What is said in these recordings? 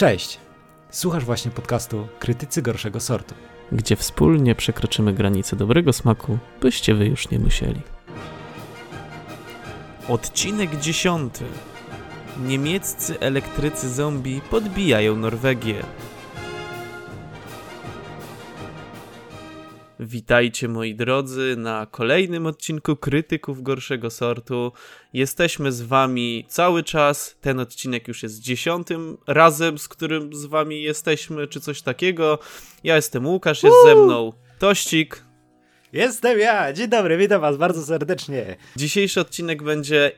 Cześć! Słuchasz właśnie podcastu Krytycy Gorszego Sortu. gdzie wspólnie przekroczymy granice dobrego smaku, byście wy już nie musieli. Odcinek dziesiąty. Niemieccy elektrycy zombie podbijają Norwegię. Witajcie moi drodzy na kolejnym odcinku Krytyków Gorszego Sortu. Jesteśmy z wami cały czas. Ten odcinek już jest dziesiątym razem, z którym z wami jesteśmy, czy coś takiego. Ja jestem Łukasz, jest ze mną Tościk. Jestem ja! Dzień dobry, witam was bardzo serdecznie. Dzisiejszy odcinek będzie,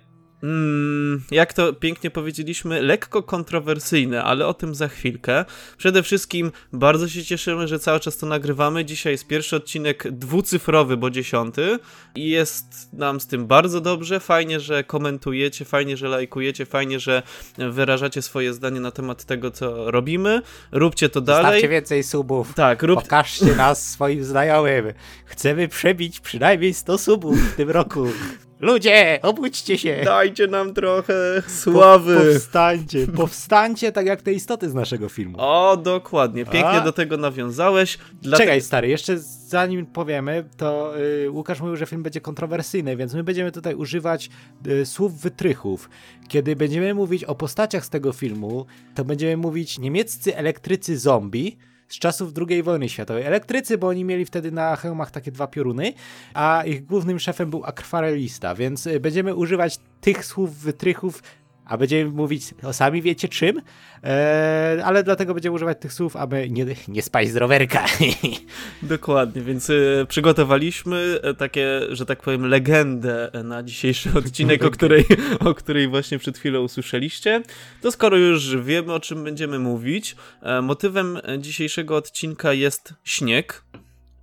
jak to pięknie powiedzieliśmy, lekko kontrowersyjny, ale o tym za chwilkę. Przede wszystkim bardzo się cieszymy, że cały czas to nagrywamy. Dzisiaj jest pierwszy odcinek dwucyfrowy, bo dziesiąty i jest nam z tym bardzo dobrze. Fajnie, że komentujecie, fajnie, że lajkujecie, fajnie, że wyrażacie swoje zdanie na temat tego, co robimy. Róbcie to Stawcie dalej. więcej subów. Tak, rób, Pokażcie nas swoim znajomym. Chcemy przebić przynajmniej 100 subów w tym roku. Ludzie, obudźcie się! dajcie nam trochę sławy. Powstańcie, powstańcie tak jak te istoty z naszego filmu. O, dokładnie. Pięknie A. do tego nawiązałeś. Dla Czekaj, stary, jeszcze zanim powiemy, to y, Łukasz mówił, że film będzie kontrowersyjny, więc my będziemy tutaj używać y, słów wytrychów. Kiedy będziemy mówić o postaciach z tego filmu, to będziemy mówić niemieccy elektrycy zombie z czasów II wojny światowej. Elektrycy, bo oni mieli wtedy na hełmach takie dwa pioruny, a ich głównym szefem był akwarelista, więc y, będziemy używać tych słów wytrychów, a będziemy mówić, o sami wiecie czym, eee, ale dlatego będziemy używać tych słów, aby nie, nie spaść z rowerka. Dokładnie, więc y, przygotowaliśmy e, takie, że tak powiem, legendę e, na dzisiejszy odcinek, o której, o której właśnie przed chwilą usłyszeliście. To skoro już wiemy, o czym będziemy mówić, e, motywem e, dzisiejszego odcinka jest śnieg.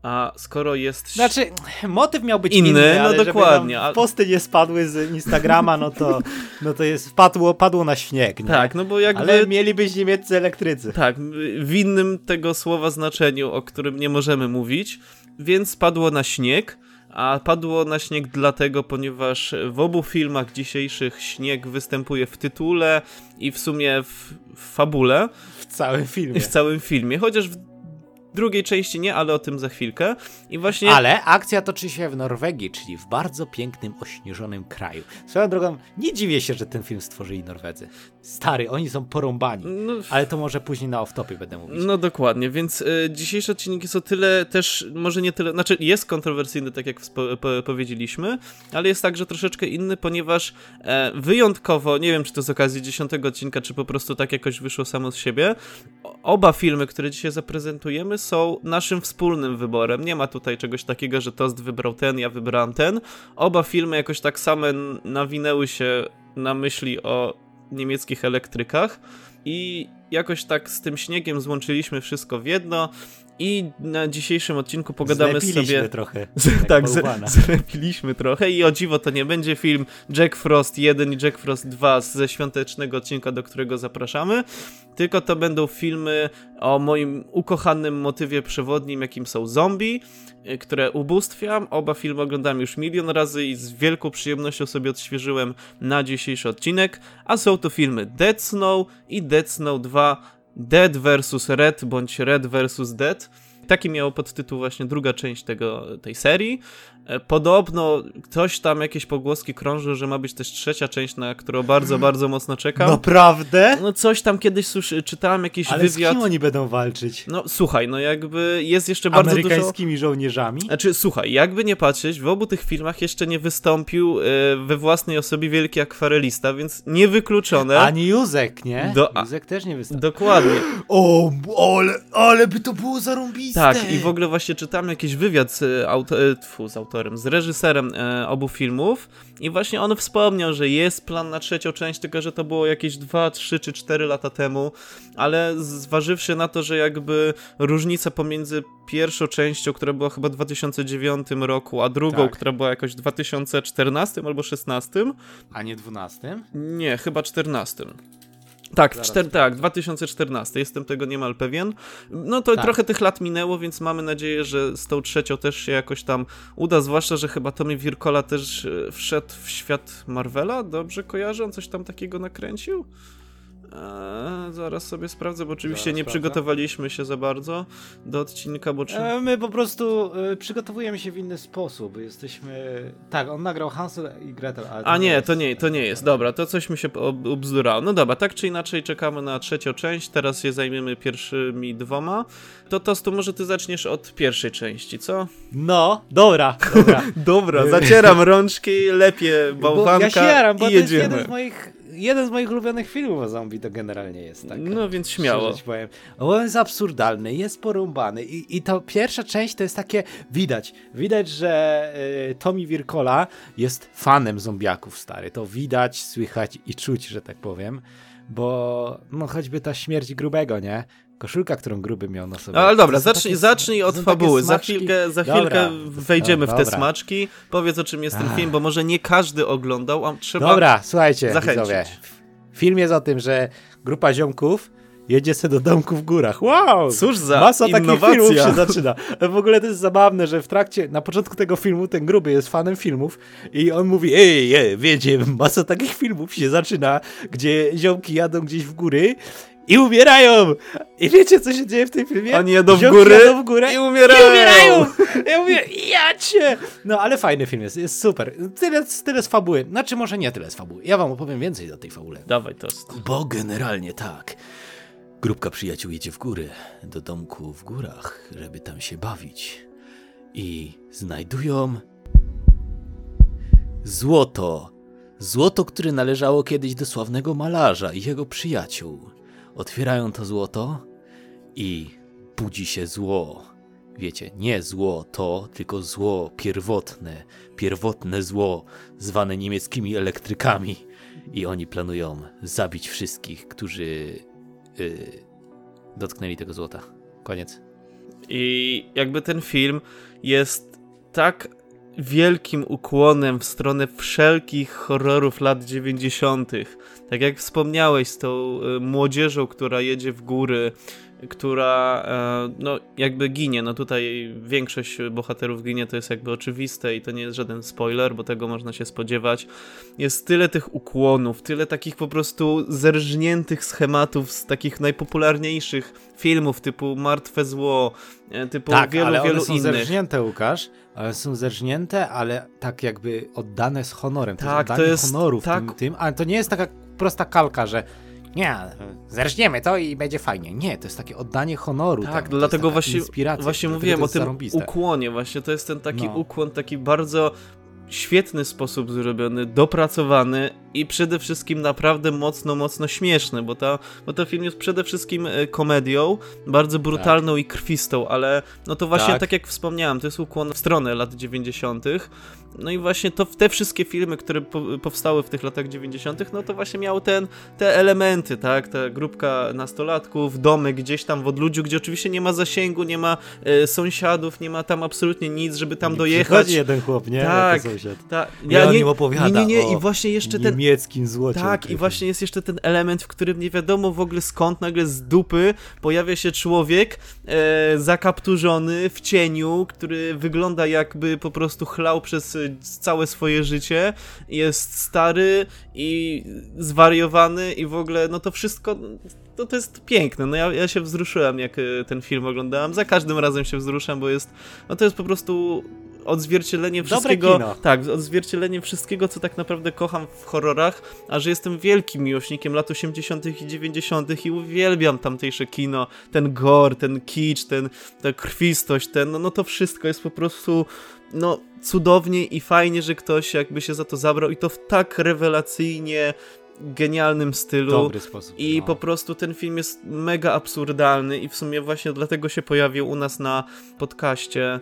A skoro jest. Znaczy, motyw miał być Inny, inny, no ale dokładnie, Żeby posty nie spadły z Instagrama, no to, no to jest, padło, padło na śnieg, nie? Tak, no bo jakby. Ale mieli być niemieccy elektrycy. Tak, w innym tego słowa znaczeniu, o którym nie możemy mówić, więc padło na śnieg. A padło na śnieg dlatego, ponieważ w obu filmach dzisiejszych śnieg występuje w tytule i w sumie w, w fabule, W całym filmie. w całym filmie. Chociaż w drugiej części nie, ale o tym za chwilkę. I właśnie. Ale akcja toczy się w Norwegii, czyli w bardzo pięknym, ośnieżonym kraju. Swoją drogą, nie dziwię się, że ten film stworzyli Norwedzy. Stary, oni są porąbani. No, Ale to może później na off-topie będę mówić. No dokładnie, więc y, dzisiejszy odcinek jest o tyle też, może nie tyle, znaczy jest kontrowersyjny, tak jak wspo- po, powiedzieliśmy, ale jest także troszeczkę inny, ponieważ e, wyjątkowo, nie wiem czy to z okazji dziesiątego odcinka, czy po prostu tak jakoś wyszło samo z siebie, oba filmy, które dzisiaj zaprezentujemy są naszym wspólnym wyborem. Nie ma tutaj czegoś takiego, że Tost wybrał ten, ja wybrałem ten. Oba filmy jakoś tak same nawinęły się na myśli o niemieckich elektrykach i jakoś tak z tym śniegiem złączyliśmy wszystko w jedno i na dzisiejszym odcinku pogadamy Zlepiliśmy sobie... trochę. Z, jak tak, z, zlepiliśmy trochę i o dziwo to nie będzie film Jack Frost 1 i Jack Frost 2 ze świątecznego odcinka, do którego zapraszamy, tylko to będą filmy o moim ukochanym motywie przewodnim, jakim są zombie, y, które ubóstwiam. Oba filmy oglądam już milion razy i z wielką przyjemnością sobie odświeżyłem na dzisiejszy odcinek, a są to filmy Dead Snow i Dead Snow 2 Dead vs Red bądź Red vs Dead. Taki miał podtytuł właśnie druga część tego, tej serii. E, Podobno ktoś tam, jakieś pogłoski krążą, że ma być też trzecia część, na którą bardzo, bardzo mocno czekam. Naprawdę? No coś tam kiedyś słyszy, czytałem jakiś Ale z wywiad. kim oni będą walczyć? No słuchaj, no jakby jest jeszcze bardzo dużo... Amerykańskimi żołnierzami? Znaczy, słuchaj, jakby nie patrzeć, w obu tych filmach jeszcze nie wystąpił e, we własnej osobie wielki akwarelista, więc niewykluczone. Ani Józek, nie? Do- Józek też nie wystąpił. Dokładnie. O, ale, ale by to było zarąbiste. Tak, i w ogóle właśnie czytałem jakiś wywiad z, e, auto, e, tfu, z autorem, z reżyserem e, obu filmów i właśnie on wspomniał, że jest plan na trzecią część, tylko że to było jakieś 2, 3 czy 4 lata temu, ale zważywszy na to, że jakby różnica pomiędzy pierwszą częścią, która była chyba w 2009 roku, a drugą, Tak. która była jakoś w 2014 albo 16, A nie 12? nie, chyba 14. Tak, w czter- tak, 2014, jestem tego niemal pewien. No to Tak. trochę tych lat minęło, więc mamy nadzieję, że z tą trzecią też się jakoś tam uda, zwłaszcza, że chyba Tommy Wirkola też e, wszedł w świat Marvela, dobrze kojarzę? On coś tam takiego nakręcił? Eee, zaraz sobie sprawdzę, bo oczywiście Zaraz nie sprawdzę. przygotowaliśmy się za bardzo do odcinka, bo... Czy... E, My po prostu e, przygotowujemy się w inny sposób. Jesteśmy. Tak, on nagrał Hansel i Gretel. Ale A nie, jest- to nie, to nie jest. Dobra, to coś mi się ob- obzdurało. No dobra, tak czy inaczej czekamy na trzecią część, teraz się zajmiemy pierwszymi dwoma. To Tostu, może ty zaczniesz od pierwszej części, co? No, dobra, dobra. Dobra, zacieram rączki, lepiej Bo bałwanka ja się jaram, bo i to jest jedziemy. jeden z moich. Jeden z moich ulubionych filmów o zombie to generalnie jest tak. No więc śmiało. Powiem. On jest absurdalny, jest porąbany i, i ta pierwsza część to jest takie, widać, widać, że y, Tommy Wirkola jest fanem zombiaków, stary, to widać, słychać i czuć, że tak powiem, bo no choćby ta śmierć grubego, nie? Koszulka, którą gruby miał na sobie. No, ale dobra, zacznij, takie- zacznij od fabuły. Za chwilkę, za Dobra, chwilkę wejdziemy w te dobra. smaczki. Powiedz o czym jest ten Ach. film, bo może nie każdy oglądał, a trzeba. Dobra, słuchajcie, zachęcić. widzowie. Film jest o tym, że grupa ziomków jedzie se do domku w górach. Wow! Cóż za Masa takich innowacja. filmów się zaczyna. W ogóle to jest zabawne, że w trakcie, na początku tego filmu ten gruby jest fanem filmów i on mówi, ej, ej wiecie, masa takich filmów się zaczyna, gdzie ziomki jadą gdzieś w góry i umierają! I wiecie, co się dzieje w tym filmie? Oni jadą w góry jadą w górę i umierają. I umierają! Ja mówię, ja cię! No, ale fajny film jest, jest super. Tyle, tyle z fabuły. Znaczy, może nie tyle z fabuły. Ja wam opowiem więcej o tej fabule. Dawaj, Tost. Bo generalnie tak. Grupka przyjaciół jedzie w góry, do domku w górach, żeby tam się bawić. I znajdują złoto. Złoto, które należało kiedyś do sławnego malarza i jego przyjaciół. Otwierają to złoto i budzi się zło. Wiecie, nie zło to, tylko zło pierwotne, pierwotne zło, zwane niemieckimi elektrykami. I oni planują zabić wszystkich, którzy yy, dotknęli tego złota. Koniec. I jakby ten film jest tak wielkim ukłonem w stronę wszelkich horrorów lat 90. Tak jak wspomniałeś z tą y, młodzieżą, która jedzie w góry, która e, no jakby ginie. No tutaj większość bohaterów ginie, to jest jakby oczywiste i to nie jest żaden spoiler, bo tego można się spodziewać. Jest tyle tych ukłonów, tyle takich po prostu zerżniętych schematów z takich najpopularniejszych filmów typu Martwe Zło, e, typu tak, wielu, ale wielu one są innych. zerżnięte, Łukasz. Ale są zerżnięte, ale tak jakby oddane z honorem. To Tak, jest to jest honoru w tak- tym, tym, ale to nie jest taka prosta kalka, że nie, zerżniemy to i będzie fajnie. Nie, to jest takie oddanie honoru. Tak, dlatego właśnie, właśnie mówiłem o tym zarąbiste. ukłonie, właśnie to jest ten taki No. ukłon, taki bardzo świetny sposób zrobiony, dopracowany i przede wszystkim naprawdę mocno, mocno śmieszny, bo, ta, bo ten film jest przede wszystkim e, komedią, bardzo brutalną i krwistą, ale no to właśnie tak. Tak. jak wspomniałem, to jest ukłon w stronę lat 90. No i właśnie to te wszystkie filmy, które po, powstały w tych latach 90., no to właśnie miały ten, te elementy, tak? Ta grupka nastolatków, domy gdzieś tam w odludziu, gdzie oczywiście nie ma zasięgu, nie ma e, sąsiadów, nie ma tam absolutnie nic, żeby tam I dojechać. Jeden chłop, nie? Tak, Jako sąsiad. Ta, I on im opowiada Nie, nie, nie. i właśnie jeszcze ten Niemieckim złocie. tak, i właśnie jest jeszcze ten element, w którym nie wiadomo w ogóle skąd nagle z dupy pojawia się człowiek e, zakapturzony w cieniu, który wygląda jakby po prostu chlał przez całe swoje życie. Jest stary i zwariowany i w ogóle, no to wszystko, no to jest piękne. No ja, ja się wzruszyłem, jak e, ten film oglądałem. Za każdym razem się wzruszam, bo jest, no to jest po prostu odzwierciedlenie wszystkiego. Tak, odzwierciedlenie wszystkiego, co tak naprawdę kocham w horrorach, a że jestem wielkim miłośnikiem lat 80. i 90. i uwielbiam tamtejsze kino, ten gore, ten kicz, ten, ta krwistość, ten, no, no to wszystko jest po prostu no cudownie i fajnie, że ktoś jakby się za to zabrał i to w tak rewelacyjnie genialnym stylu. Sposób. I no. po prostu ten film jest mega absurdalny i w sumie właśnie dlatego się pojawił u nas na podcaście.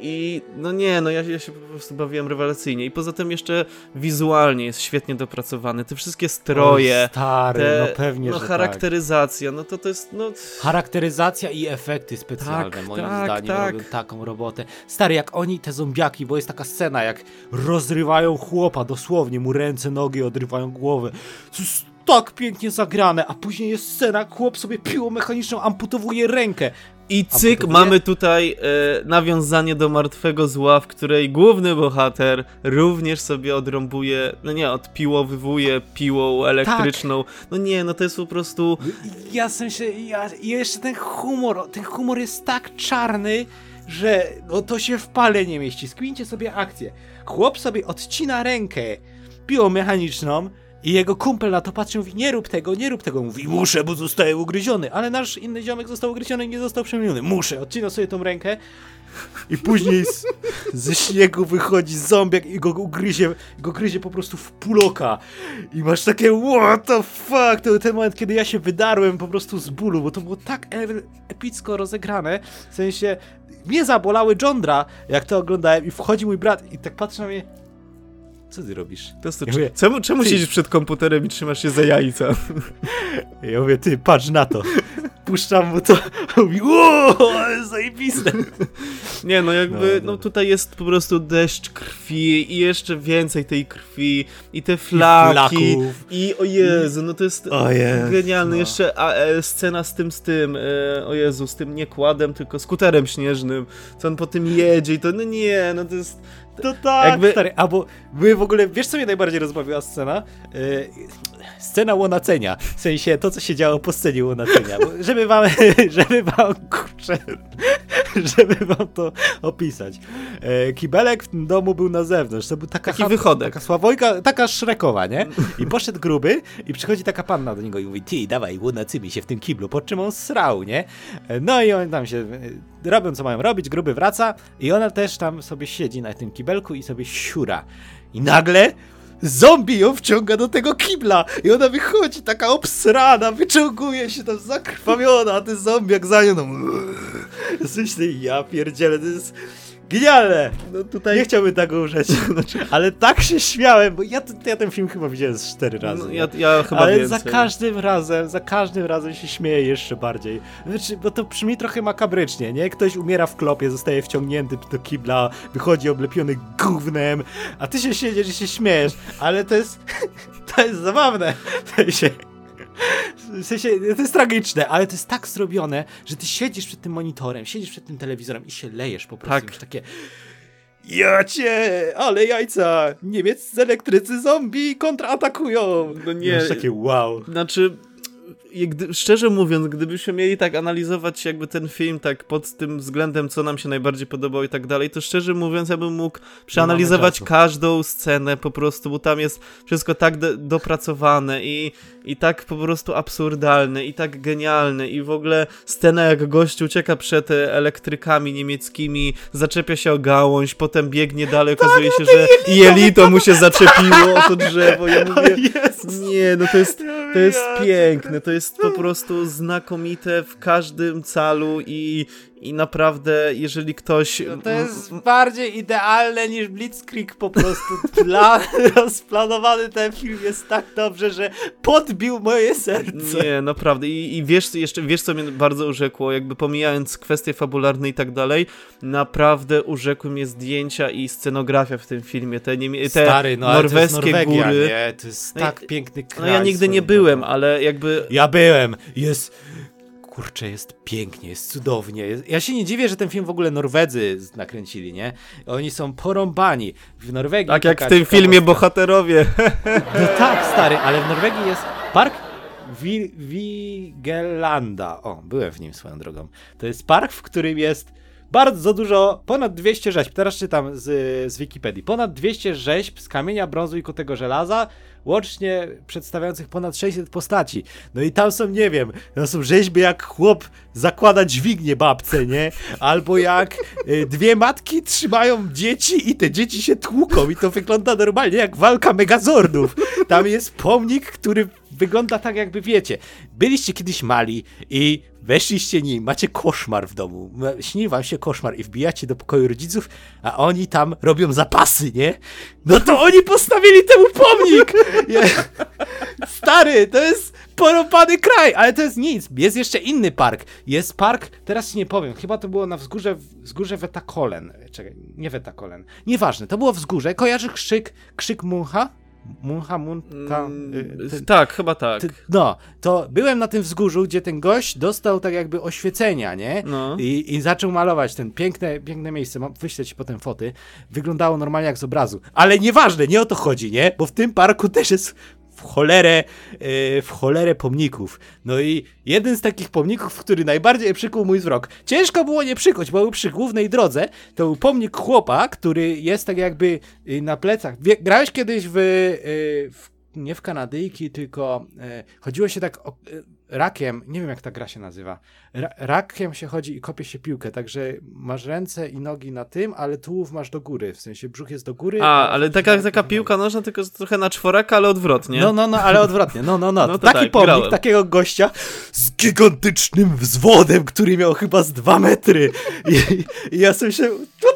I no nie, no ja, ja się po prostu bawiłem rewelacyjnie. I poza tym jeszcze wizualnie jest świetnie dopracowany. Te wszystkie stroje, Oj, stary, te, no pewnie, no że charakteryzacja, no to to jest, no... tak. Charakteryzacja i efekty specjalne, Tak, moim tak, zdaniem, tak. robią taką robotę. Stary, jak oni, te zombiaki, bo jest taka scena, jak rozrywają chłopa, dosłownie, mu ręce, nogi odrywają głowę. Jest tak pięknie zagrane, a później jest scena, chłop sobie piłą mechaniczną amputowuje rękę. I cyk, Amputowuje- mamy tutaj e, nawiązanie do Martwego Zła, w której główny bohater również sobie odrąbuje, no nie, odpiłowywuje piłą elektryczną. No nie, no to jest po prostu... Ja w sensie, ja, jeszcze ten humor, ten humor jest tak czarny, że no to się w pale nie mieści. Skmincie sobie akcję. Chłop sobie odcina rękę piłą mechaniczną i jego kumpel na to patrzy i mówi, nie rób tego, nie rób tego. Mówi, muszę, bo zostałem ugryziony. Ale nasz inny ziomek został ugryziony i nie został przemieniony. Muszę, odcina sobie tą rękę i później z, ze śniegu wychodzi zombiak i go ugryzie, go gryzie po prostu w puloka. I masz takie what the fuck, to był ten moment, kiedy ja się wydarłem po prostu z bólu, bo to było tak e- epicko rozegrane, w sensie mnie zabolały jądra, jak to oglądałem i wchodzi mój brat i tak patrzy na mnie, co ty robisz? To Ja mówię, czemu czemu ty- siedzisz przed komputerem i trzymasz się za jajca? I ja mówię, ty, patrz na to. Puszczam mu to, mówi, ale zajebiste. Nie, no jakby, No, no, no. tutaj jest po prostu deszcz krwi i jeszcze więcej tej krwi i te flaki flaków. i o Jezu, no to jest O Jezu, genialne. no. Jeszcze a, e, scena z tym, z tym, e, o Jezu, z tym nie kładem, tylko skuterem śnieżnym, co on po tym jedzie i to, no nie, no to jest... To tak, Jakby- stary, albo my w ogóle, wiesz co mnie najbardziej rozbawiła scena? Scena łonacenia, w sensie to, co się działo po scenie łonacenia, bo żeby wam, żeby wam, kurczę, żeby wam to opisać. Yy, kibelek w tym domu był na zewnątrz, to był taka Taki wychodek. taka sławojka, taka szrekowa, nie? I poszedł gruby i przychodzi taka panna do niego i mówi, ty, dawaj, łonacymi się w tym kiblu, po czym on srał, nie? No i oni tam się y, robią, co mają robić, gruby wraca i ona też tam sobie siedzi na tym kibelku i sobie siura. I nagle zombie ją wciąga do tego kibla i ona wychodzi taka obsrana, wyczołguje się tam zakrwawiona, a ten zombiak za nią no, ja pierdzielę, to jest genialne. No tutaj... Nie chciałbym tego użyć, ale tak się śmiałem, bo ja, ja ten film chyba widziałem z cztery razy. No, ja, ja chyba Ale więcej. za każdym razem, za każdym razem się śmieję jeszcze bardziej. Znaczy, bo to brzmi trochę makabrycznie, nie? Ktoś umiera w klopie, zostaje wciągnięty do kibla, wychodzi oblepiony gównem, a ty się siedzisz i się śmiejesz, ale to jest, to jest zabawne. W sensie, w sensie, to jest tragiczne, ale to jest tak zrobione, że ty siedzisz przed tym monitorem, siedzisz przed tym telewizorem i się lejesz po prostu. Tak. Już takie... Ja cię, ale jajca! Niemieccy elektrycy zombie kontratakują! No nie. Masz takie wow. Znaczy, gdy, szczerze mówiąc, gdybyśmy mieli tak analizować jakby ten film tak pod tym względem, co nam się najbardziej podobało i tak dalej, to szczerze mówiąc, ja bym mógł przeanalizować każdą scenę po prostu, bo tam jest wszystko tak do, dopracowane i, i tak po prostu absurdalne i tak genialne i w ogóle scena jak gość ucieka przed e, elektrykami niemieckimi, zaczepia się o gałąź, potem biegnie dalej, okazuje się, że jelito! mu się zaczepiło o to drzewo. Ja mówię, nie, no to jest, to jest piękne, to jest po prostu znakomite w każdym calu i, i naprawdę, jeżeli ktoś... No to jest bardziej idealne niż Blitzkrieg po prostu. Plan, rozplanowany ten film jest tak dobrze, że podbił moje serce. Nie, naprawdę. I, I wiesz, jeszcze, wiesz, co mnie bardzo urzekło, jakby pomijając kwestie fabularne i tak dalej, naprawdę urzekły mnie zdjęcia i scenografia w tym filmie. Te, niemie- te Stary, no ale to jest norweskie Norwegia, góry. nie? To jest No tak piękny No kraj. ja nigdy nie swoją byłem, ale jakby Ja byłem. Jest. Kurczę, jest pięknie, jest cudownie. Ja się nie dziwię, że ten film w ogóle Norwedzy nakręcili, nie? Oni są porąbani. W Norwegii. tak jak w tym filmie bohaterowie. No tak, stary, ale w Norwegii jest park Wi- Vigelanda. O, byłem w nim swoją drogą. To jest park, w którym jest bardzo dużo, ponad 200 rzeźb. Teraz czytam z, z Wikipedii. Ponad 200 rzeźb z kamienia, brązu i kutego żelaza, łącznie przedstawiających ponad 600 postaci. No i tam są, nie wiem, tam są rzeźby jak chłop zakłada dźwignię babce, nie? Albo jak y, dwie matki trzymają dzieci i te dzieci się tłuką i to wygląda normalnie jak walka megazordów. Tam jest pomnik, który wygląda tak jakby wiecie, byliście kiedyś mali i weszliście nim, macie koszmar w domu, śni wam się koszmar i wbijacie do pokoju rodziców, a oni tam robią zapasy, nie? No to oni postawili temu pomnik! Stary, to jest porąbany kraj, ale to jest nic. Jest jeszcze inny park. Jest park, teraz ci nie powiem, chyba to było na wzgórze, wzgórze Wetakolen. Czekaj, nie Wetakolen. Nieważne, to było wzgórze. Kojarzysz krzyk, krzyk Muncha? Munha, Munta... Mm, y, ten- tak, chyba tak. no, to byłem na tym wzgórzu, gdzie ten gość dostał tak jakby oświecenia, nie? No. I, I zaczął malować ten piękne, piękne miejsce. Mam, wyślę ci potem foty. Wyglądało normalnie jak z obrazu. Ale nieważne, nie o to chodzi, nie? Bo w tym parku też jest w cholerę, yy, w cholerę pomników. No i jeden z takich pomników, który najbardziej przykuł mój wzrok. Ciężko było nie przykuć, bo był przy głównej drodze. To był pomnik chłopa, który jest tak jakby yy, na plecach. Grałeś kiedyś w, yy, w nie w Kanadyjki, tylko e, chodziło się tak o, e, rakiem, nie wiem jak ta gra się nazywa. Ra, rakiem się chodzi i kopie się piłkę, także masz ręce i nogi na tym, ale tułów masz do góry, w sensie brzuch jest do góry. A, ale taka, taka piłka nożna, tylko trochę na czworaka, ale odwrotnie. No, no, no, ale odwrotnie. No, no, no. No Taki tak, pomnik grałem. takiego gościa z gigantycznym wzwodem, który miał chyba z dwa metry. I, i ja sobie myślałem, what?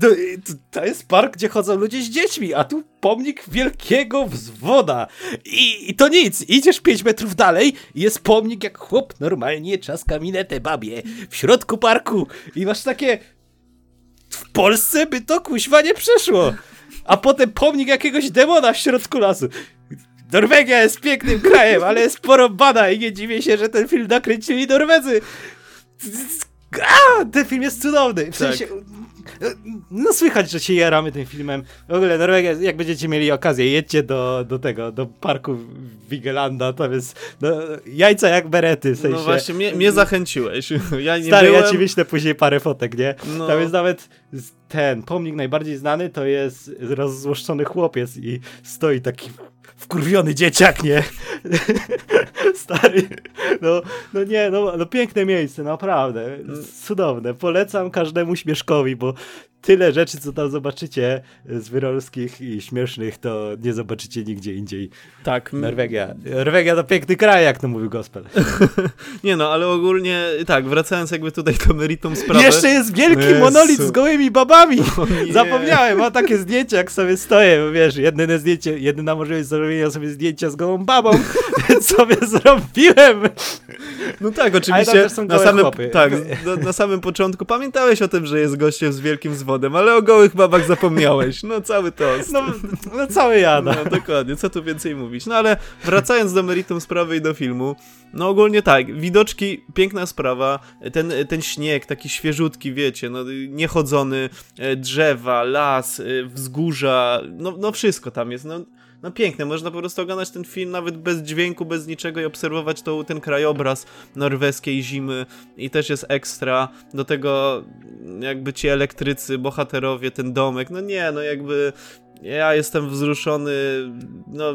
To, to, jest park, gdzie chodzą ludzie z dziećmi, a tu pomnik wielkiego wzwoda. I, I to nic. Idziesz 5 metrów dalej i jest pomnik jak chłop normalnie czaska minetę babie w środku parku. I masz takie... W Polsce by to kuźwa nie przeszło. A potem pomnik jakiegoś demona w środku lasu. Norwegia jest pięknym krajem, ale jest porąbana i nie dziwię się, że ten film nakręcili Norwedzy. A, ten film jest cudowny. W Tak. Sensie, no słychać, że się jaramy tym filmem. W ogóle Norwegia, jak będziecie mieli okazję, jedźcie do, do tego, do parku Wigelanda, tam jest no, jajca jak berety, w sensie. No właśnie, mnie, mnie zachęciłeś. Ja nie Stary, byłem... ja ci wyślę później parę fotek, nie? No. Tam jest nawet ten pomnik najbardziej znany, to jest rozzłoszczony chłopiec i stoi taki wkurwiony dzieciak, nie? Stary, no, no nie, no, no piękne miejsce, naprawdę, cudowne. Polecam każdemu śmieszkowi, bo tyle rzeczy, co tam zobaczycie z wyrolskich i śmiesznych, to nie zobaczycie nigdzie indziej. Tak, Norwegia. Norwegia to piękny kraj, jak to mówił gospel. nie no, ale ogólnie tak, wracając jakby tutaj do meritum sprawy. Jeszcze jest wielki Jezu. monolit z gołymi babami. Zapomniałem, mam takie zdjęcie, jak sobie stoję, bo wiesz, jedyne zdjęcie, jedyna możliwość zrobienia sobie zdjęcia z gołą babą, sobie zrobiłem. No tak, oczywiście. Na samym, chłopy. tak, na, na samym początku pamiętałeś o tym, że jest gościem z wielkim zwodem, ale o gołych babach zapomniałeś. No cały tost. No, no cały jada. No dokładnie, co tu więcej mówić. No ale wracając do meritum sprawy i do filmu, no ogólnie tak, widoczki, piękna sprawa, ten, ten śnieg taki świeżutki, wiecie, no niechodzony, e, drzewa, las, e, wzgórza, no, no wszystko tam jest, no, no piękne, można po prostu oglądać ten film nawet bez dźwięku, bez niczego i obserwować to, ten krajobraz norweskiej zimy. I też jest ekstra, do tego jakby ci elektrycy, bohaterowie, ten domek, no nie, no jakby ja jestem wzruszony, no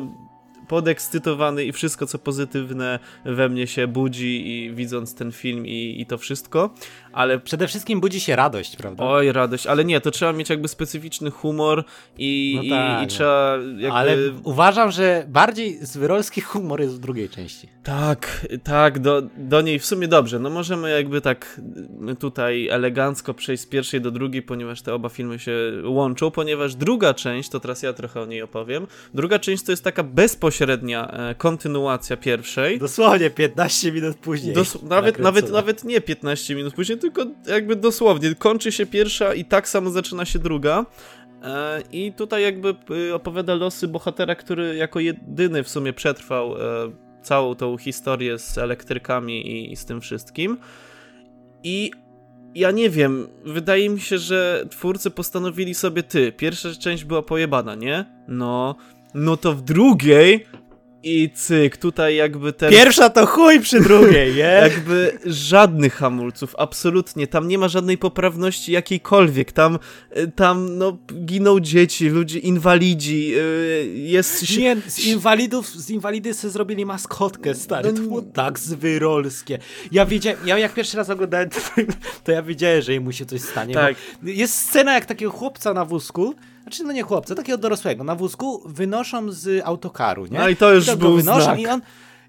podekscytowany i wszystko co pozytywne we mnie się budzi i widząc ten film i, i to wszystko, ale Przede wszystkim budzi się radość, prawda? oj radość, ale nie, to trzeba mieć jakby specyficzny humor i, No i, tak, i no. trzeba jakby... Ale uważam, że bardziej zwyrolski humor jest w drugiej części. Tak, tak, do, do niej w sumie dobrze. No możemy jakby tak tutaj elegancko przejść z pierwszej do drugiej, ponieważ te oba filmy się łączą, ponieważ druga część, to teraz ja trochę o niej opowiem, druga część to jest taka bezpośrednia e, kontynuacja pierwszej. Dosłownie 15 minut później. Dos- nawet, nawet, nawet nie 15 minut później, tylko jakby dosłownie kończy się pierwsza i tak samo zaczyna się druga. E, I tutaj jakby y, opowiada losy bohatera, który jako jedyny w sumie przetrwał e, całą tą historię z elektrykami i, i z tym wszystkim. I ja nie wiem, wydaje mi się, że twórcy postanowili sobie ty, pierwsza część była pojebana, nie? No, no to w drugiej i cyk, tutaj jakby ten Pierwsza to chuj przy drugiej, nie? jakby żadnych hamulców, absolutnie. Tam nie ma żadnej poprawności jakiejkolwiek. Tam, y, tam no, giną dzieci, ludzie, inwalidzi, y, jest... Nie, z inwalidów, z inwalidy sobie zrobili maskotkę, stary, to było tak zwyrolskie. Ja wiedziałem, ja jak pierwszy raz oglądałem film, to ja wiedziałem, że mu się coś stanie. Tak. Jest scena jak takiego chłopca na wózku, znaczy no nie chłopca, takiego dorosłego, na wózku wynoszą z autokaru, nie? No i to już tak był go wynoszą znak. i on...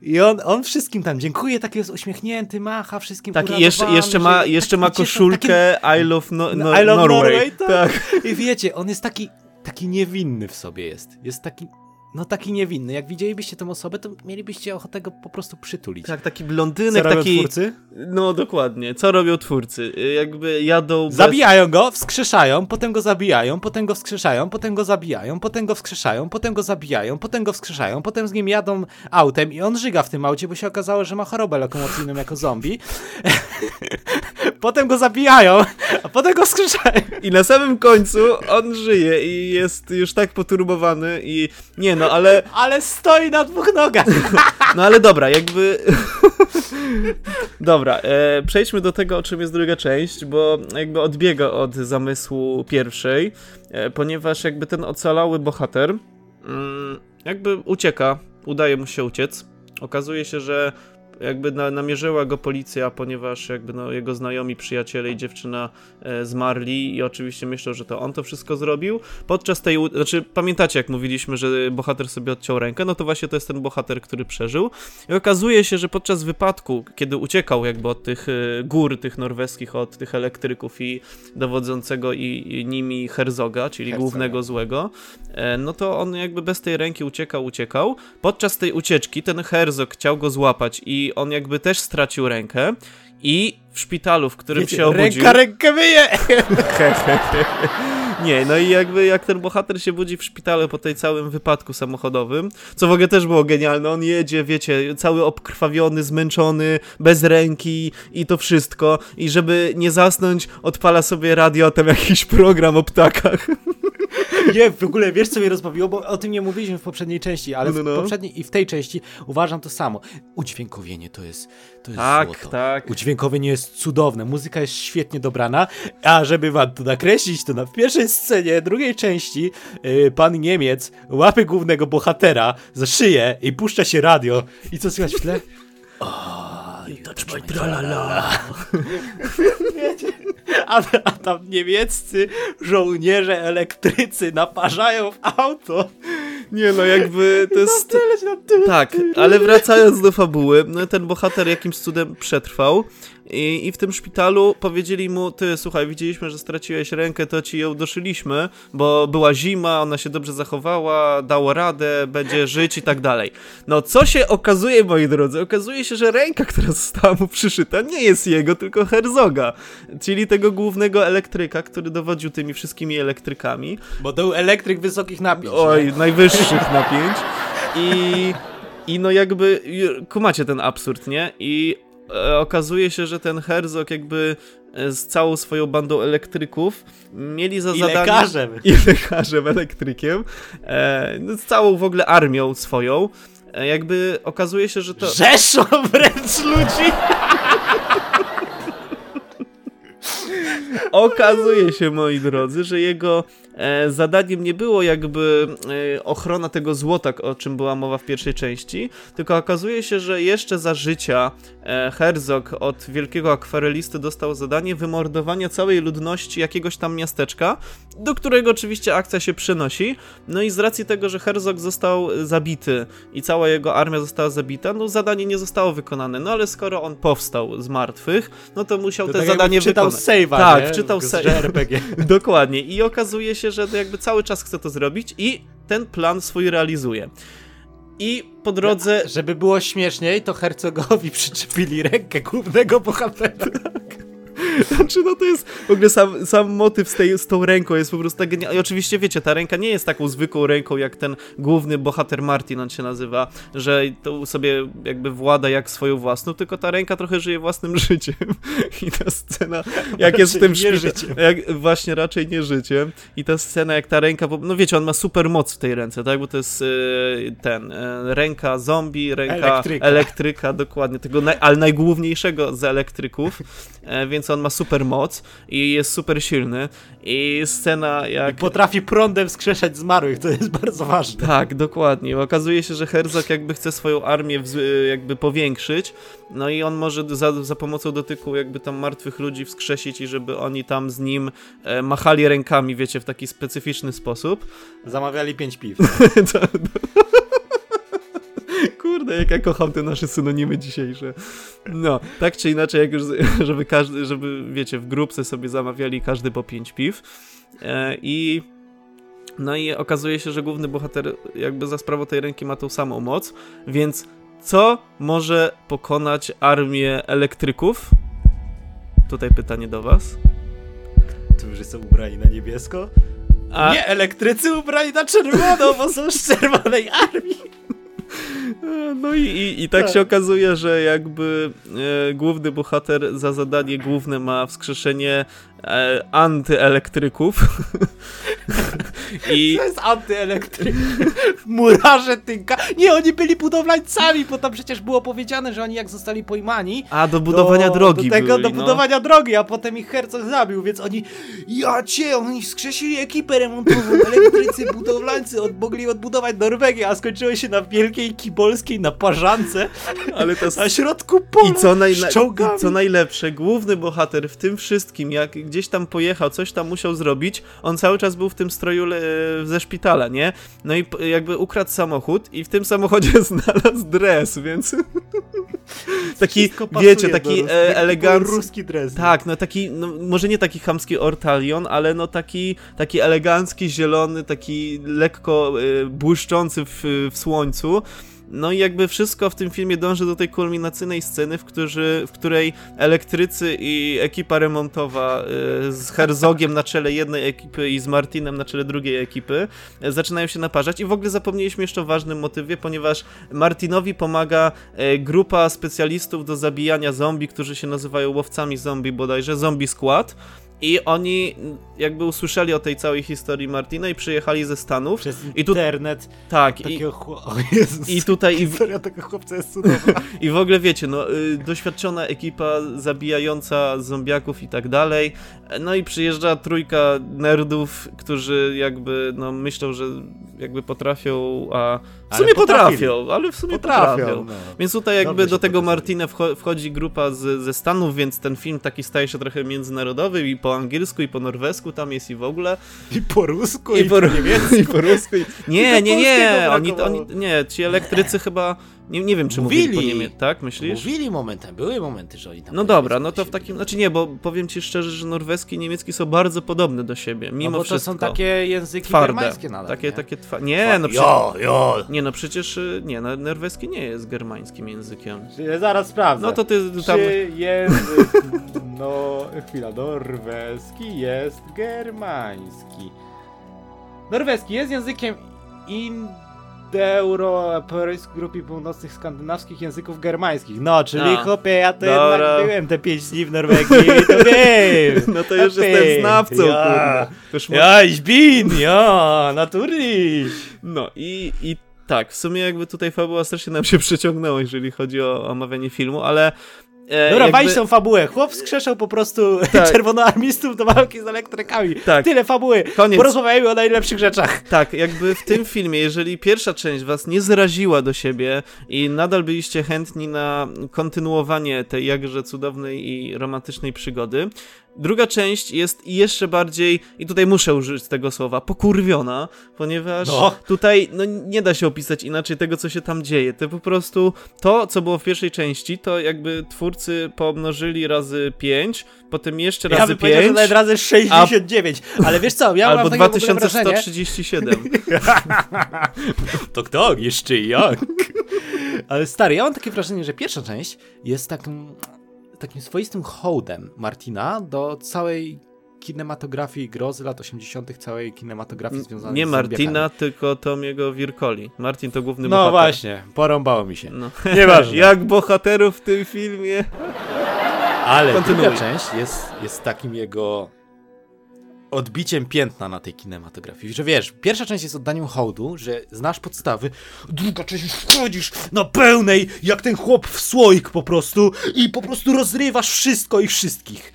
I on, on wszystkim tam dziękuję, taki jest uśmiechnięty, macha wszystkim Tak, i uradowany, jeszcze, jeszcze ma, jeszcze taki ma koszulkę I love, no, no, I love Norway. Norway, tak. I wiecie, on jest taki, taki niewinny w sobie jest. Jest taki no taki niewinny. Jak widzielibyście tę osobę, to mielibyście ochotę go po prostu przytulić. Tak, taki blondynek, Co robią taki... twórcy? No dokładnie, co robią twórcy? Jakby jadą bez... Zabijają go, wskrzeszają, potem go zabijają, potem go wskrzeszają, potem go zabijają, potem go wskrzeszają, potem go zabijają, potem go wskrzeszają, potem z nim jadą autem i on żyga w tym aucie, bo się okazało, że ma chorobę lokomocyjną jako zombie. potem go zabijają, a potem go wskrzeszają. I na samym końcu on żyje i jest już tak poturbowany i... Nie no, ale... Ale stoi na dwóch nogach. No ale dobra, jakby... dobra, e, przejdźmy do tego, o czym jest druga część, bo jakby odbiega od zamysłu pierwszej, e, ponieważ jakby ten ocalały bohater mm, jakby ucieka, udaje mu się uciec. Okazuje się, że jakby na, namierzyła go policja, ponieważ jakby no, jego znajomi, przyjaciele i dziewczyna e, zmarli i oczywiście myślą, że to on to wszystko zrobił. Podczas tej, znaczy pamiętacie jak mówiliśmy, że bohater sobie odciął rękę, no to właśnie to jest ten bohater, który przeżył. I okazuje się, że podczas wypadku, kiedy uciekał jakby od tych e, gór, tych norweskich, od tych elektryków i dowodzącego i, i nimi Herzoga, czyli Herzoga. głównego złego, e, no to on jakby bez tej ręki uciekał, uciekał. Podczas tej ucieczki ten Herzog chciał go złapać i on jakby też stracił rękę i w szpitalu, w którym Wiecie, się obudził... Ręka rękę myje. Nie, no i jakby jak ten bohater się budzi w szpitalu po tej całym wypadku samochodowym, co w ogóle też było genialne, on jedzie, wiecie, cały obkrwawiony, zmęczony, bez ręki i to wszystko i żeby nie zasnąć, odpala sobie radio, a tam jakiś program o ptakach. Nie, w ogóle wiesz co mnie rozbawiło, bo o tym nie mówiliśmy w poprzedniej części, ale No, no. w poprzedniej i w tej części uważam to samo. Udźwiękowienie to jest, to jest Tak, złoto. tak. Udźwiękowienie jest cudowne, muzyka jest świetnie dobrana, a żeby wam to nakreślić, to na pierwszej scenie drugiej części yy, pan Niemiec łapie głównego bohatera za szyję i puszcza się radio. I co słychać w tle? O, i to trzymaj tralala. Wiecie, a, a tam niemieccy żołnierze elektrycy naparzają w auto. Nie no, jakby to jest... Strzelać na tył. Tak, ale wracając do fabuły, no ten bohater jakimś cudem przetrwał i, i w tym szpitalu powiedzieli mu, ty słuchaj, widzieliśmy, że straciłeś rękę, to ci ją doszyliśmy, bo była zima, ona się dobrze zachowała, dało radę, będzie żyć i tak dalej. No co się okazuje, moi drodzy? Okazuje się, że ręka, która została mu przyszyta, nie jest jego, tylko Herzoga, czyli tego głównego elektryka, który dowodził tymi wszystkimi elektrykami. Bo to był elektryk wysokich napięć. Oj, nie? najwyższych napięć. I, I no jakby, kumacie ten absurd, nie? I okazuje się, że ten Herzog jakby e, z całą swoją bandą elektryków mieli za I zadanie... lekarzem. I lekarzem, elektrykiem. E, no, z całą w ogóle armią swoją. E, jakby okazuje się, że to... Rzeszą wręcz ludzi. Okazuje się, moi drodzy, że jego e, zadaniem nie było jakby e, ochrona tego złota, o czym była mowa w pierwszej części, tylko okazuje się, że jeszcze za życia e, Herzog od wielkiego akwarelisty dostał zadanie wymordowania całej ludności jakiegoś tam miasteczka, do którego oczywiście akcja się przenosi. No i z racji tego, że Herzog został zabity i cała jego armia została zabita, no zadanie nie zostało wykonane. No ale skoro on powstał z martwych, no to musiał To te tak zadanie wykonać. save'a, Tak, nie? wczytał Z save. JRPG. Dokładnie. I okazuje się, że jakby cały czas chce to zrobić i ten plan swój realizuje. I po drodze. Żeby było śmieszniej, to Hercogowi przyczepili rękę głównego bohatera. Znaczy, no to jest w ogóle sam, sam motyw z, tej, z tą ręką jest po prostu tak genialny. I oczywiście wiecie, ta ręka nie jest taką zwykłą ręką, jak ten główny bohater Martin, on się nazywa, że to sobie jakby włada jak swoją własną, tylko ta ręka trochę żyje własnym życiem. I ta scena, jak jest w tym szpitalu- jak Właśnie raczej nie życiem. I ta scena, jak ta ręka, no wiecie, on ma super moc w tej ręce, tak? Bo to jest e, ten, e, ręka zombie, ręka Elektryka. elektryka dokładnie, tego naj, ale najgłówniejszego z elektryków, e, więc on ma super moc i jest super silny. I scena I jak. potrafi prądem skrzeszać zmarłych, to jest bardzo ważne. Tak, dokładnie. Okazuje się, że Herzog jakby chce swoją armię jakby powiększyć, no i on może za, za pomocą dotyku jakby tam martwych ludzi wskrzesić i żeby oni tam z nim e, machali rękami, wiecie, w taki specyficzny sposób. Zamawiali pięć piw. To- Kurde, jak ja kocham te nasze synonimy dzisiejsze. No, tak czy inaczej, jak już, żeby każdy, żeby, wiecie, w grupce sobie zamawiali każdy po pięć piw. E, I No i okazuje się, że główny bohater jakby za sprawą tej ręki ma tą samą moc, więc co może pokonać armię elektryków? Tutaj pytanie do was. Którzy są ubrani na niebiesko? A... Nie, elektrycy ubrani na czerwono, bo są z czerwonej armii. No i, i, i tak, Tak. się okazuje, że jakby e, główny bohater za zadanie główne ma wskrzeszenie e, antyelektryków. I To jest antyelektryk. Murarze tynka. Nie, oni byli budowlańcami, bo tam przecież było powiedziane, że oni jak zostali pojmani, a do budowania do, drogi do tego, byli, do no. budowania drogi, a potem ich Herzog zabił, więc oni, ja cię, oni wskrzesili ekipę remontową, elektrycy, budowlańcy od, mogli odbudować Norwegię, a skończyło się na wielkiej kibolskiej naparzance Ale to na środku pola I co, najle-. I co najlepsze, główny bohater w tym wszystkim, jak gdzieś tam pojechał, coś tam musiał zrobić, on cały czas był w tym stroju le- ze szpitala, nie? No i jakby ukradł samochód i w tym samochodzie znalazł dres, więc taki, wiecie, taki e, elegancki, ruski dres. tak, no taki, no może nie taki chamski ortalion, ale no taki, taki elegancki, zielony, taki lekko y, błyszczący w, w słońcu. No i jakby wszystko w tym filmie dąży do tej kulminacyjnej sceny, w, którzy, w której elektrycy i ekipa remontowa y, z Herzogiem na czele jednej ekipy i z Martinem na czele drugiej ekipy y, zaczynają się naparzać i w ogóle zapomnieliśmy jeszcze o ważnym motywie, ponieważ Martinowi pomaga y, grupa specjalistów do zabijania zombie, którzy się nazywają łowcami zombie bodajże, Zombie Squad. I oni jakby usłyszeli o tej całej historii Martina i przyjechali ze Stanów. Przez I tu- internet Tak, i. O Jezus. i tutaj Historia tego chłopca jest cudowna. i w ogóle wiecie, no, y, doświadczona ekipa zabijająca zombiaków i tak dalej. No i przyjeżdża trójka nerdów, którzy jakby no, myślą, że jakby potrafią, a w sumie potrafią, ale w sumie Potrafią. potrafią. No. Więc tutaj jakby Dobrze do tego. Martina wcho- wchodzi grupa z, ze Stanów, więc ten film taki staje się trochę międzynarodowy i po angielsku, i po norwesku tam jest i w ogóle. I po rusku, I i, po, po niemiecku. i po rusku. i- Nie, do nie, nie, oni, oni, nie, ci elektrycy chyba, nie, nie wiem czy mówili, Mówili. po niemiecku, tak, myślisz? Mówili momentem, były momenty, że oni tam... No dobra, no to w takim, znaczy nie, bo powiem ci szczerze, że norweski i niemiecki są bardzo podobne do siebie, mimo no bo to wszystko. są takie języki twarde. nadal, takie, nie? takie twa... Nie, no przecież... Jo, jo. Nie, no przecież, y, nie, no, norweski nie jest germańskim językiem. Zaraz sprawdzę. No to ty tam... Czy język, no chwila, norweski jest germański. Norweski jest językiem indoeuropejskiej grupy północnych skandynawskich języków germańskich. No, czyli A, chłopie, ja to dobra. jednak byłem te pięć dni w Norwegii, to wiem. No to już Happy. jestem znawcą, Ja. kurde. Ja, ich bin, ja, natürlich. No i, i tak, w sumie jakby tutaj fabuła strasznie nam się przeciągnęła, jeżeli chodzi o omawianie filmu, ale... E, Dobra, jakby... jakby... tą fabułę. Chłop skrzeszał po prostu Tak. czerwonoarmistów do walki z elektrykami. Tak. Tyle fabuły. Koniec. Porozmawiajmy o najlepszych rzeczach. Tak, jakby w tym filmie, jeżeli pierwsza część was nie zraziła do siebie i nadal byliście chętni na kontynuowanie tej jakże cudownej i romantycznej przygody, druga część jest jeszcze bardziej, i tutaj muszę użyć tego słowa, pokurwiona, ponieważ No. tutaj no, nie da się opisać inaczej tego, co się tam dzieje. To po prostu to, co było w pierwszej części, to jakby twórcy pomnożyli razy 5, potem jeszcze Ja razy bym powiedział, że 5, nawet razy 69. Ale wiesz co, ja albo mam takie w ogóle wrażenie... 2137. Tak, tak, jeszcze jak. Ale stary, ja mam takie wrażenie, że pierwsza część jest takim, takim swoistym hołdem Martina do całej kinematografii grozy lat 80., całej kinematografii związanej Nie z Martina, zombiakami. tylko Tomiego Wirkoli. Martin to główny No bohater. właśnie, porąbało mi się. No. Nieważne. Jak bohaterów w tym filmie. Ale druga część jest, jest takim jego odbiciem piętna na tej kinematografii. Że wiesz, pierwsza część jest oddaniem hołdu, że znasz podstawy, druga część już wchodzisz na pełnej, jak ten chłop w słoik po prostu i po prostu rozrywasz wszystko i wszystkich.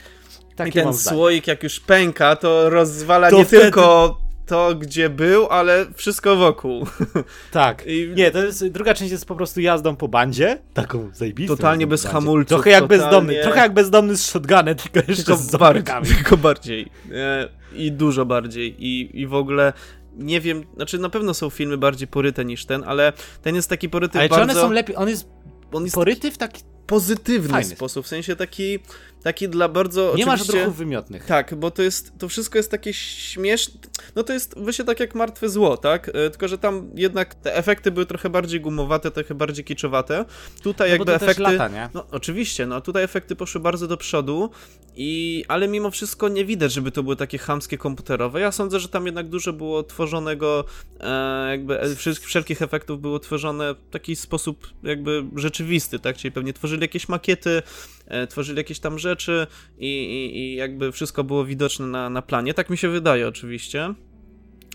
Takie I ten słoik jak już pęka, to rozwala To nie wtedy- tylko to, gdzie był, ale wszystko wokół. Tak. I- Nie, to jest, druga część jest po prostu jazdą po bandzie, taką zajebistą. Totalnie bez hamulców, Trochę jak totalnie- bezdomny, trochę jak bezdomny z shotgunem, tylko jeszcze Tylko z bardziej. Tylko bardziej. E, I dużo bardziej. I, I w ogóle nie wiem, znaczy na pewno są filmy bardziej poryte niż ten, ale ten jest taki poryty Ale bardzo... czy one są lepiej, on jest on jest poryty w taki pozytywny Fajny. sposób, w sensie taki, taki dla bardzo Nie masz oczywiście... ruchów wymiotnych. Tak, bo to jest, to wszystko jest takie śmieszne, no to jest właśnie tak jak Martwe Zło, tak? E, Tylko, że tam jednak te efekty były trochę bardziej gumowate, trochę bardziej kiczowate. Tutaj No jakby efekty... lata, nie? No oczywiście, no tutaj efekty poszły bardzo do przodu, i, ale mimo wszystko nie widać, żeby to były takie chamskie komputerowe. Ja sądzę, że tam jednak dużo było tworzonego, e, jakby wszel- wszelkich efektów było tworzone w taki sposób jakby rzeczywisty, tak? Czyli pewnie tworzyli jakieś makiety, e, tworzyli jakieś tam rzeczy i, i, i jakby wszystko było widoczne na, na planie. Tak mi się wydaje oczywiście.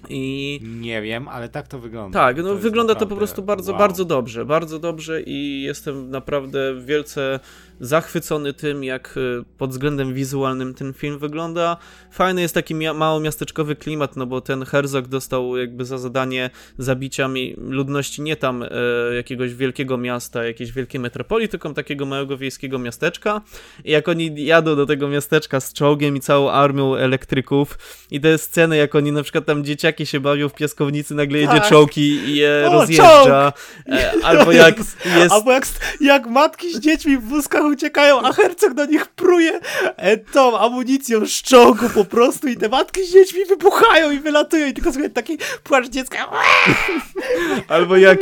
I Nie wiem, ale tak to wygląda. tak, no To wygląda to po prostu bardzo, wow. bardzo dobrze, bardzo dobrze i jestem naprawdę wielce zachwycony tym, jak y, pod względem wizualnym ten film wygląda. Fajny jest taki mało miasteczkowy klimat, no bo ten Herzog dostał jakby za zadanie zabicia ludności nie tam e, jakiegoś wielkiego miasta, jakiejś wielkiej metropolii, tylko takiego małego wiejskiego miasteczka. I jak oni jadą do tego miasteczka z czołgiem i całą armią elektryków i te sceny, jak oni na przykład tam dzieciaki się bawią w piaskownicy, nagle jedzie Tak. czołg i, i je O, rozjeżdża. E, albo jak jest... Albo jak, jak matki z dziećmi w wózkach uciekają, a hercog do nich pruje e, tą amunicją z po prostu i te matki z dziećmi wybuchają i wylatują i tylko słychać taki płacz dziecka. Albo jak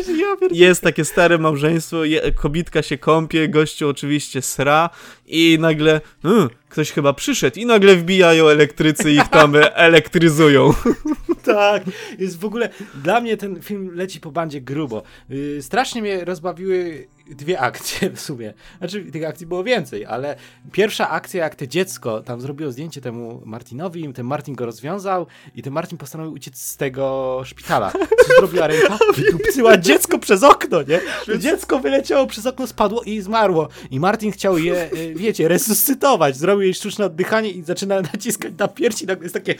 jest takie stare małżeństwo, kobitka się kąpie, gościu oczywiście sra i nagle hmm, ktoś chyba przyszedł i nagle wbijają elektrycy i ich tam elektryzują. Tak, jest w ogóle, dla mnie ten film leci po bandzie grubo. Yy, strasznie mnie rozbawiły dwie akcje w sumie. Znaczy, tych akcji było więcej, ale pierwsza akcja, jak te dziecko tam zrobiło zdjęcie temu Martinowi, ten Martin go rozwiązał i ten Martin postanowił uciec z tego szpitala. Co zrobiła ręka? Wydupcyła dziecko przez okno, nie? To dziecko wyleciało przez okno, spadło i zmarło. I Martin chciał je, y, wiecie, resuscytować. Zrobił jej sztuczne oddychanie i zaczyna naciskać na piersi, nagle jest takie...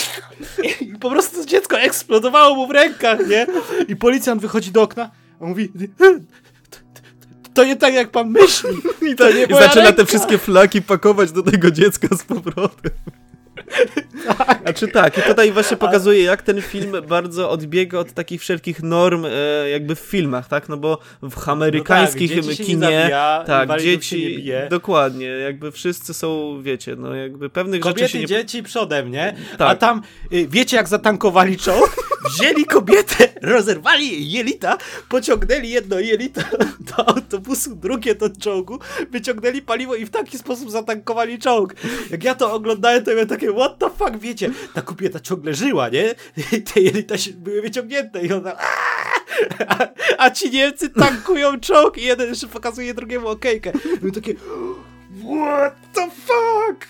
I po prostu dziecko eksplodowało mu w rękach, nie? I policjant wychodzi do okna, a mówi... To nie tak, jak pan myśli. I to nie I zaczyna ręka. te wszystkie flaki pakować do tego dziecka z powrotem. Znaczy tak, i tutaj właśnie pokazuje, jak ten film bardzo odbiega od takich wszelkich norm e, jakby w filmach, tak? No bo w amerykańskich się nie kinie, zabija, tak, dzieci, dokładnie, jakby wszyscy są, wiecie, no jakby pewnych rzeczy się Kobiety, nie... dzieci przodem, nie? Tak. A tam, y, wiecie jak zatankowali czołg? Wzięli kobietę, rozerwali jelita, pociągnęli jedno jelito do autobusu, drugie do czołgu, wyciągnęli paliwo i w taki sposób zatankowali czołg. Jak ja to oglądałem, to miałem takie, what the fuck, wiecie, ta kobieta ciągle żyła, nie? I te jelita były wyciągnięte i ona... A, a ci Niemcy tankują czołg i jeden jeszcze pokazuje drugiemu okejkę. Były takie... What the fuck?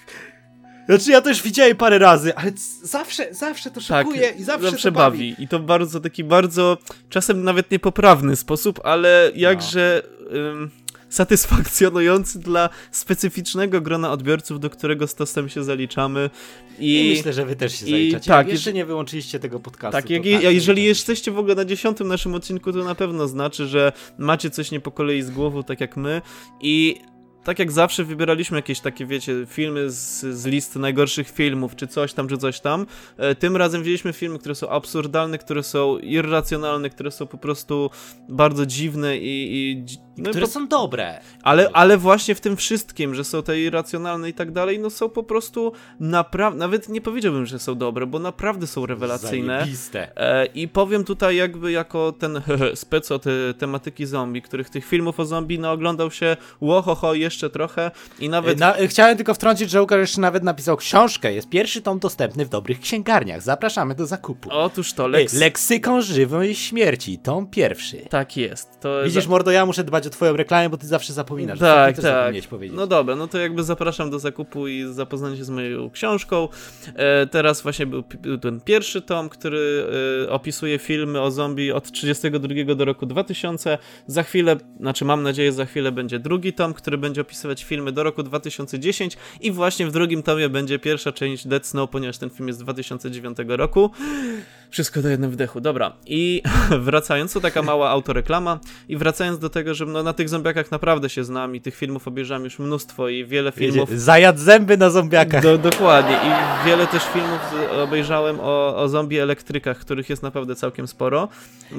Znaczy ja też widziałem parę razy, ale zawsze, zawsze to Tak, szokuje i zawsze, to bawi. bawi. I to bardzo taki bardzo, czasem nawet niepoprawny sposób, ale jakże ym, satysfakcjonujący dla specyficznego grona odbiorców, do którego z tostem się zaliczamy. I, I myślę, że wy też się i zaliczacie. tak, Jak jeszcze nie wyłączyliście tego podcastu. tak, jak, tak, jeżeli jesteście w ogóle na dziesiątym naszym odcinku, to na pewno znaczy, że macie coś nie po kolei z głową, tak jak my. I tak jak zawsze wybieraliśmy jakieś takie, wiecie, filmy z, z listy najgorszych filmów, czy coś tam, czy coś tam. E, tym razem wzięliśmy filmy, które są absurdalne, które są irracjonalne, które są po prostu bardzo dziwne i... i no i Które po, są dobre. ale, ale właśnie w tym wszystkim, że są te irracjonalne i tak dalej, no są po prostu naprawdę, nawet nie powiedziałbym, że są dobre, bo naprawdę są rewelacyjne. Zajebiste. E, I powiem tutaj jakby jako ten spec od tematyki zombie, których tych filmów o zombie naoglądał się łohoho jeszcze trochę i nawet... Na, chciałem tylko wtrącić, że Łukasz jeszcze nawet napisał książkę. Jest pierwszy tom dostępny w dobrych księgarniach. Zapraszamy do zakupu. Otóż to, Ej, Lex... Leksykon żywej śmierci, tom pierwszy. Tak jest. To Widzisz, mordo, ja muszę dbać o twoją reklamę, bo ty zawsze zapominasz. Tak, tak. zapomniałeś powiedzieć. No dobra, no to jakby zapraszam do zakupu i zapoznania się z moją książką. E, teraz właśnie był, był ten pierwszy tom, który e, opisuje filmy o zombie od 32 do roku 2000. Za chwilę, znaczy mam nadzieję, za chwilę będzie drugi tom, który będzie opisywać filmy do roku 2010 i właśnie w drugim tomie będzie pierwsza część Dead Snow, ponieważ ten film jest z 2009 roku. Wszystko do jednym wdechu. Dobra. I wracając, to taka mała autoreklama. I wracając do tego, że no, na tych zombiakach naprawdę się znam i tych filmów obejrzałem już mnóstwo i wiele filmów. Zajadł zęby na zombiakach. Do, dokładnie. I wiele też filmów obejrzałem o, o zombie elektrykach, których jest naprawdę całkiem sporo.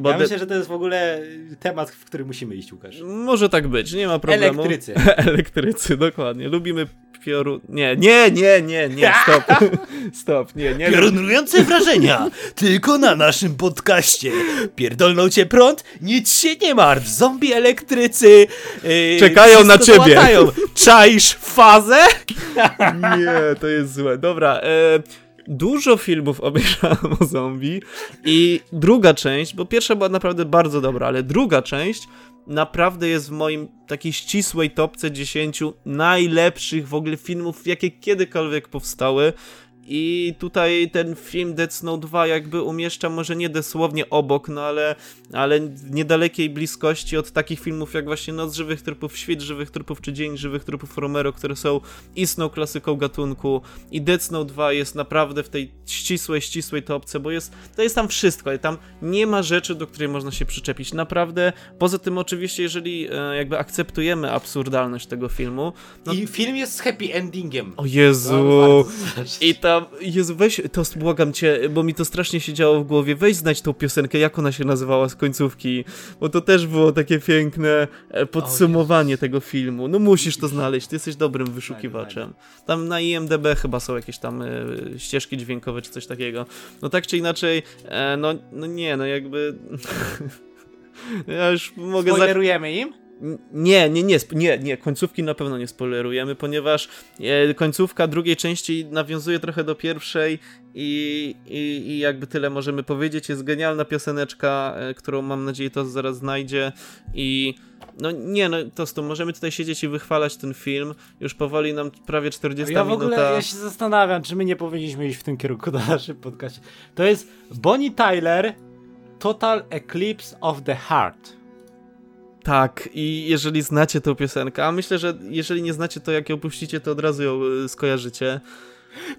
ja myślę, że to jest w ogóle temat, w który musimy iść, Łukasz. Może tak być, nie ma problemu. Elektrycy. Elektrycy, dokładnie. Lubimy piorun... Nie, nie, nie, nie, nie, stop. stop, nie, nie. Piorunujące wrażenia, tylko na naszym podcaście. Pierdolną cię prąd? Nic się nie martw, zombie elektrycy yy, czekają na ciebie. Załatają. Czaisz fazę? nie, to jest złe. Dobra, e, dużo filmów obejrzałem o zombie i druga część, bo pierwsza była naprawdę bardzo dobra, ale druga część naprawdę jest w moim takiej ścisłej topce 10 najlepszych w ogóle filmów, jakie kiedykolwiek powstały. I tutaj ten film Dead Snow 2 jakby umieszcza może nie dosłownie obok, no ale, ale w niedalekiej bliskości od takich filmów jak właśnie Noc Żywych Trupów, Świt Żywych Trupów czy Dzień Żywych Trupów Romero, które są istną klasyką gatunku. I Dead Snow 2 jest naprawdę w tej ścisłej, ścisłej topce, bo jest, to jest tam wszystko, ale tam nie ma rzeczy, do której można się przyczepić. Naprawdę, poza tym oczywiście, jeżeli e, jakby akceptujemy absurdalność tego filmu. No... I film jest z happy endingiem. O Jezu! No, I tam Jezu, weź, to błagam cię, bo mi to strasznie się działo w głowie, weź znać tą piosenkę, jak ona się nazywała z końcówki, bo to też było takie piękne e, podsumowanie tego filmu. No musisz to znaleźć, ty jesteś dobrym wyszukiwaczem. Tam na IMDB chyba są jakieś tam y, ścieżki dźwiękowe czy coś takiego. No tak czy inaczej, e, no, no nie, no jakby... ja już mogę... Spoilerujemy im? Nie, nie, nie, nie, nie, końcówki na pewno nie spoilerujemy, ponieważ e, końcówka drugiej części nawiązuje trochę do pierwszej i, i, i jakby tyle możemy powiedzieć. Jest genialna pioseneczka, e, którą mam nadzieję to zaraz znajdzie i no nie, no to to możemy tutaj siedzieć i wychwalać ten film. Już powoli nam prawie 40 ja minuta. Ja w ogóle ja się zastanawiam, czy my nie powinniśmy iść w tym kierunku na naszym podcaście. To jest Bonnie Tyler Total Eclipse of the Heart. Tak, i jeżeli znacie tę piosenkę, a myślę, że jeżeli nie znacie, to jak ją puścicie, to od razu ją y, skojarzycie.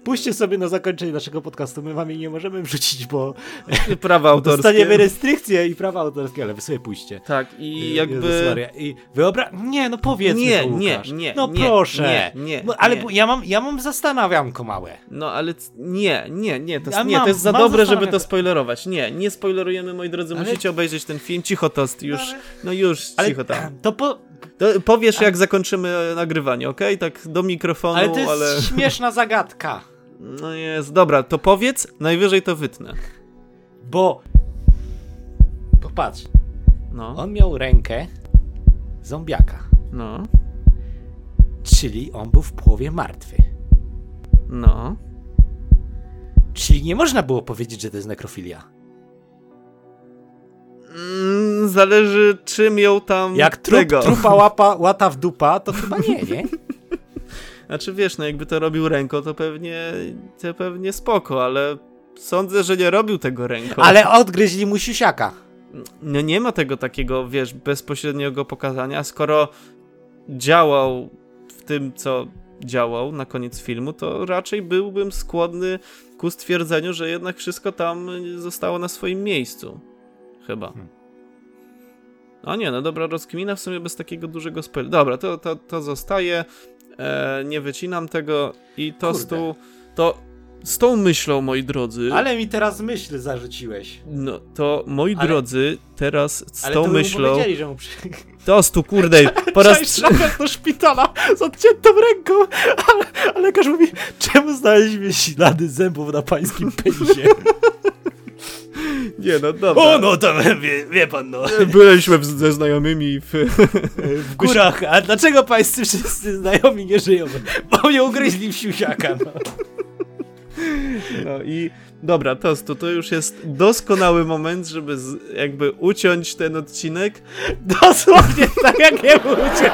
Puśćcie sobie na zakończenie naszego podcastu, my wam jej nie możemy wrzucić, bo prawa autorskie. Dostaniemy restrykcje i prawa autorskie, ale wy sobie puśćcie. Tak, i jakby... I wyobra... Nie, no powiedz nie, to, nie, nie, No nie, proszę. Nie, nie, no, ale ja mam, ja mam zastanawianko małe. No, ale nie, nie, nie, to, ja nie, mam, to jest za dobre, żeby to spoilerować. Nie, nie spoilerujemy, moi drodzy, ale... musicie obejrzeć ten film. Cicho tost, już, no już, ale... cicho tam. To po... To powiesz, jak zakończymy nagrywanie, ok? Tak do mikrofonu, ale... to jest ale... śmieszna zagadka. No jest, dobra, to powiedz, najwyżej to wytnę. Bo... Popatrz. No. On miał rękę zombiaka. No. Czyli on był w połowie martwy. No. Czyli nie można było powiedzieć, że to jest nekrofilia. Mm, zależy czym ją tam Jak trup, tego. trupa łapa, łata w dupa, to chyba nie, nie? Znaczy wiesz, no jakby to robił ręką, to pewnie, to pewnie spoko, ale sądzę, że nie robił tego ręką. Ale odgryźli mu siusiaka. No nie ma tego takiego, wiesz, bezpośredniego pokazania, skoro działał w tym, co działał na koniec filmu, to raczej byłbym skłonny ku stwierdzeniu, że jednak wszystko tam zostało na swoim miejscu. Chyba. Hmm. A nie, no dobra, rozkmina w sumie bez takiego dużego spoileru. Dobra, to, to, to zostaje e, nie wycinam tego i to z tą, to z tą myślą, moi drodzy. Ale mi teraz myśl zarzuciłeś. No to moi ale, drodzy, teraz z ale tą to myślą. Powiedzieli, że mu przy... Tostu, kurde, po raz trzeci. do szpitala z odciętą ręką, ale, a lekarz mówi, czemu znaleźliśmy ślady zębów na pańskim penisie? Nie, no dobra. O, no tam, wie, wie pan, no. Byliśmy ze znajomymi w... w górach. A dlaczego pańscy wszyscy znajomi nie żyją? Bo mnie ugryźli w siusiaka, no. No i dobra, Tostu, to już jest doskonały moment, żeby z, jakby uciąć ten odcinek. Dosłownie tak jak jemu uciąć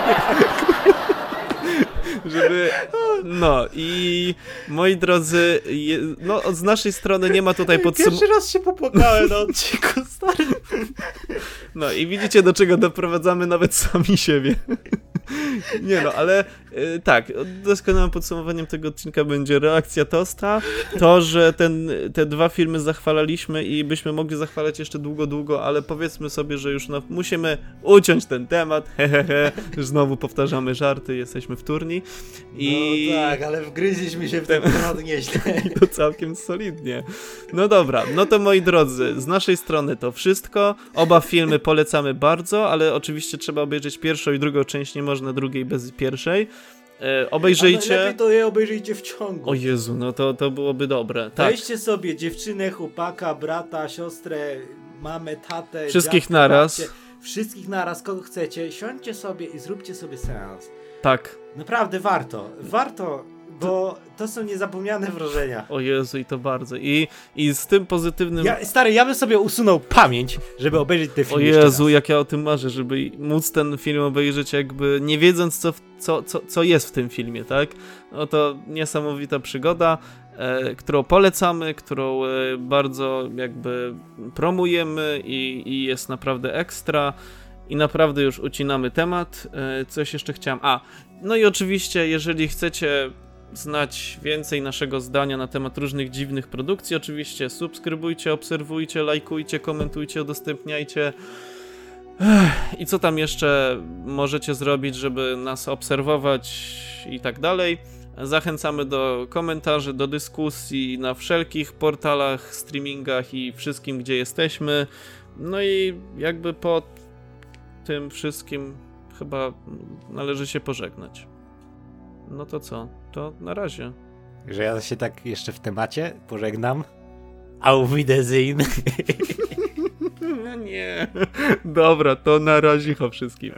żeby... No i moi drodzy, je, no z naszej strony nie ma tutaj podsumowania. Pierwszy raz się popłakałem na odcinku, stary. No i widzicie do czego doprowadzamy nawet sami siebie. Nie no, ale y, tak, doskonałym podsumowaniem tego odcinka będzie reakcja Tosta, to, że ten, te dwa filmy zachwalaliśmy i byśmy mogli zachwalać jeszcze długo, długo, ale powiedzmy sobie, że już no, musimy uciąć ten temat, hehehe, znowu powtarzamy żarty, jesteśmy w turni i... No tak, ale wgryźliśmy się w ten temat nieźle. to całkiem solidnie. No dobra, no to moi drodzy, z naszej strony to wszystko. Oba filmy polecamy bardzo, ale oczywiście trzeba obejrzeć pierwszą i drugą część, nie można drugiej bez pierwszej. E, obejrzyjcie. lepiej to je obejrzyjcie w ciągu. O Jezu, no to, to byłoby dobre. Tak. Weźcie sobie dziewczynę, chłopaka, brata, siostrę, mamę, tatę. Wszystkich dziadka, naraz. babcię. Wszystkich naraz, kogo chcecie. Siądźcie sobie i zróbcie sobie seans. Tak. Naprawdę warto. Warto, bo to są niezapomniane wrażenia. O Jezu, i to bardzo. I, i z tym pozytywnym. Ja, stary, ja bym sobie usunął pamięć, żeby obejrzeć te O filmy jeszcze Jezu, jak ja o tym marzę, żeby móc ten film obejrzeć jakby nie wiedząc co, co, co, co jest w tym filmie, tak? No to niesamowita przygoda, e, którą polecamy, którą e, bardzo jakby promujemy i, i jest naprawdę ekstra i naprawdę już ucinamy temat. E, coś jeszcze chciałem... A, no i oczywiście jeżeli chcecie znać więcej naszego zdania na temat różnych dziwnych produkcji, oczywiście subskrybujcie, obserwujcie, lajkujcie, komentujcie, udostępniajcie. I co tam jeszcze możecie zrobić, żeby nas obserwować i tak dalej? Zachęcamy do komentarzy, do dyskusji na wszelkich portalach, streamingach i wszystkim, gdzie jesteśmy. No i jakby po tym wszystkim chyba należy się pożegnać. No to co? To na razie. Że ja się tak jeszcze w temacie pożegnam. Auf Wiedersehen. No nie. Dobra, to na razie wszystkim.